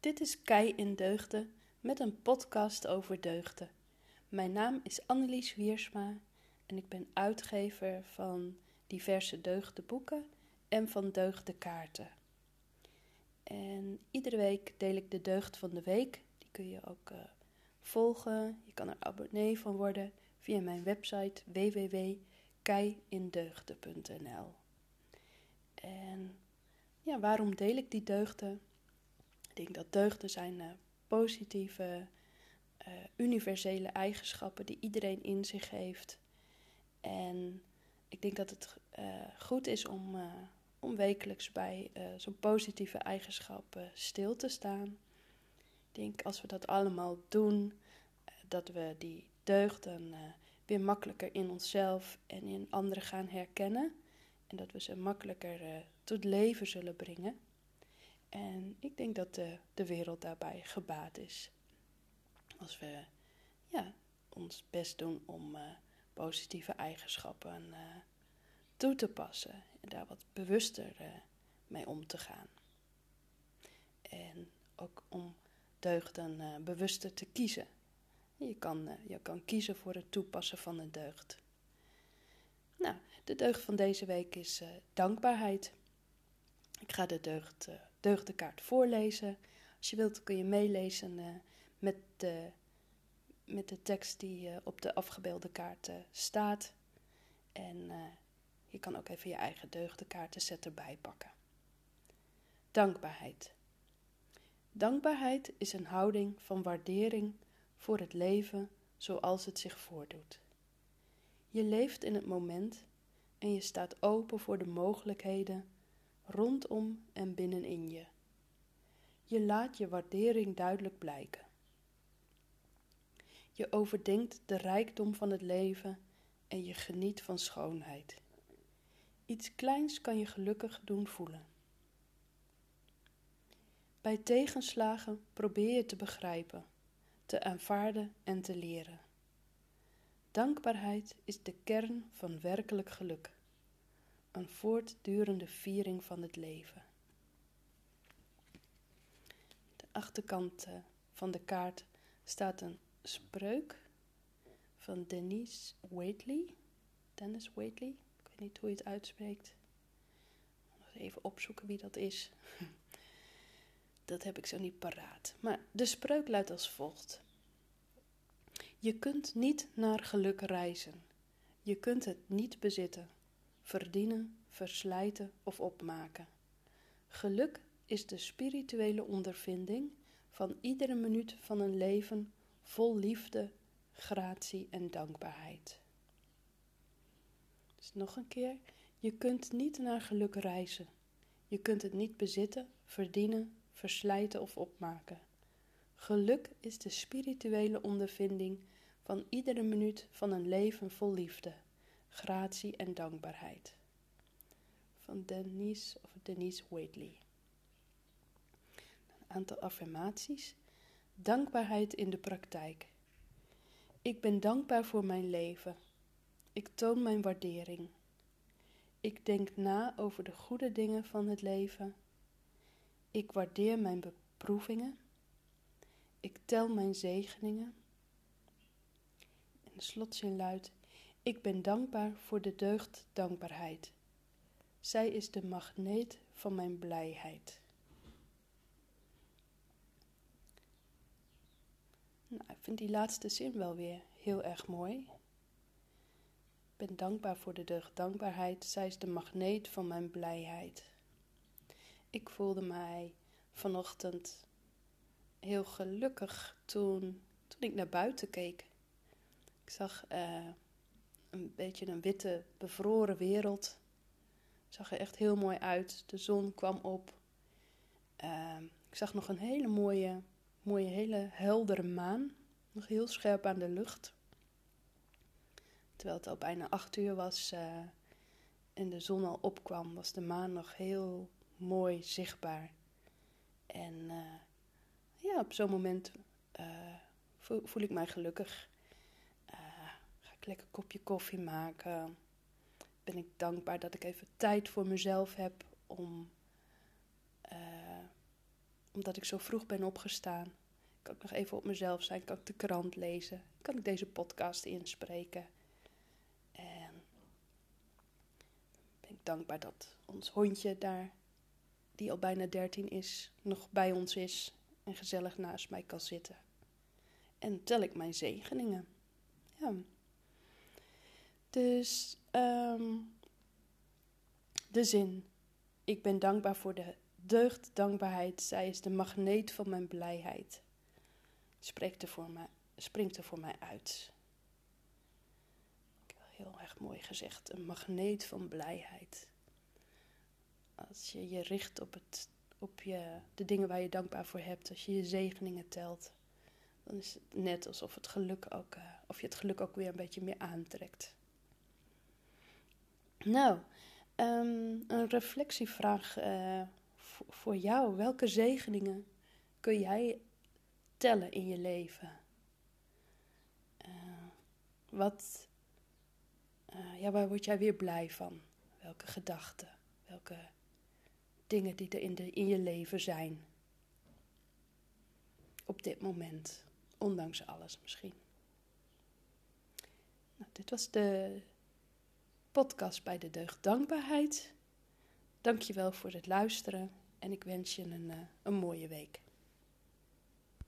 Dit is Kei in Deugden met een podcast over deugden. Mijn naam is Annelies Wiersma en ik ben uitgever van diverse deugdenboeken en van deugdenkaarten. En iedere week deel ik de deugd van de week. Die kun je ook uh, volgen. Je kan er abonnee van worden via mijn website www.keiindeugden.nl. En ja, waarom deel ik die deugden? Ik denk dat deugden zijn uh, positieve, uh, universele eigenschappen die iedereen in zich heeft. En ik denk dat het uh, goed is om, om wekelijks bij zo'n positieve eigenschappen stil te staan. Ik denk als we dat allemaal doen, dat we die deugden weer makkelijker in onszelf en in anderen gaan herkennen. En dat we ze makkelijker tot leven zullen brengen. Ik denk dat de, de wereld daarbij gebaat is. Als we ja, ons best doen om uh, positieve eigenschappen uh, toe te passen. En daar wat bewuster mee om te gaan. En ook om deugden bewuster te kiezen. Je kan, je kan kiezen voor het toepassen van een deugd. Nou, de deugd van deze week is dankbaarheid. Ik ga de deugd, deugdenkaart voorlezen. Als je wilt kun je meelezen uh, met, de, met de tekst die op de afgebeelde kaart staat. En je kan ook even je eigen deugdenkaartenset erbij pakken. Dankbaarheid. Dankbaarheid is een houding van waardering voor het leven zoals het zich voordoet. Je leeft in het moment en je staat open voor de mogelijkheden rondom en binnenin je. Je laat je waardering duidelijk blijken. Je overdenkt de rijkdom van het leven en je geniet van schoonheid. Iets kleins kan je gelukkig doen voelen. Bij tegenslagen probeer je te begrijpen, te aanvaarden en te leren. Dankbaarheid is de kern van werkelijk geluk, een voortdurende viering van het leven. De achterkant eh, van de kaart staat een spreuk van Denise Waitley. Dennis Waitley, ik weet niet hoe je het uitspreekt. Even opzoeken wie dat is. Dat heb ik zo niet paraat. Maar de spreuk luidt als volgt. Je kunt niet naar geluk reizen. Je kunt het niet bezitten, verdienen, verslijten of opmaken. Geluk is de spirituele ondervinding van iedere minuut van een leven vol liefde, gratie en dankbaarheid. Dus nog een keer, je kunt niet naar geluk reizen. Je kunt het niet bezitten, verdienen, verslijten of opmaken. Geluk is de spirituele ondervinding van iedere minuut van een leven vol liefde, gratie en dankbaarheid. Van Denise of Denise Waitley. Een aantal affirmaties. Dankbaarheid in de praktijk. Ik ben dankbaar voor mijn leven. Ik toon mijn waardering. Ik denk na over de goede dingen van het leven. Ik waardeer mijn beproevingen. Ik tel mijn zegeningen. En de slotzin luidt: Ik ben dankbaar voor de deugd dankbaarheid. Zij is de magneet van mijn blijheid. Nou, ik vind die laatste zin wel weer heel erg mooi. Ik ben dankbaar voor de deugd dankbaarheid. Zij is de magneet van mijn blijheid. Ik voelde mij vanochtend heel gelukkig toen, toen ik naar buiten keek. Ik zag uh, een beetje een witte, bevroren wereld. Zag er echt heel mooi uit. De zon kwam op. Uh, ik zag nog een hele mooie, mooie, hele heldere maan. Nog heel scherp aan de lucht. Terwijl het al bijna acht uur was uh, en de zon al opkwam, was de maan nog heel mooi zichtbaar. En ja, op zo'n moment voel, voel, ik mij gelukkig. Lekker een kopje koffie maken. Ben ik dankbaar dat ik even tijd voor mezelf heb om, om omdat ik zo vroeg ben opgestaan, kan ik nog even op mezelf zijn, kan ik de krant lezen, kan ik deze podcast inspreken. En ben ik dankbaar dat ons hondje daar, die al bijna 13 is, nog bij ons is en gezellig naast mij kan zitten. En tel ik mijn zegeningen. Ja. Dus um, de zin. Ik ben dankbaar voor de deugd, dankbaarheid. Zij is de magneet van mijn blijheid. Spreekt er voor mij, springt er voor mij uit. Heel erg mooi gezegd. Een magneet van blijheid. Als je je richt op, het, op je, de dingen waar je dankbaar voor hebt. Als je je zegeningen telt. Dan is het net alsof het geluk ook, uh, of je het geluk ook weer een beetje meer aantrekt. Nou, um, een reflectievraag uh, voor jou. Welke zegeningen kun jij tellen in je leven? Uh, wat, uh, ja, waar word jij weer blij van? Welke gedachten? Welke dingen die er in, in je leven zijn? Op dit moment, ondanks alles misschien. Nou, dit was de podcast bij de Deugd Dankbaarheid. Dank je wel voor het luisteren en ik wens je een, uh, een mooie week.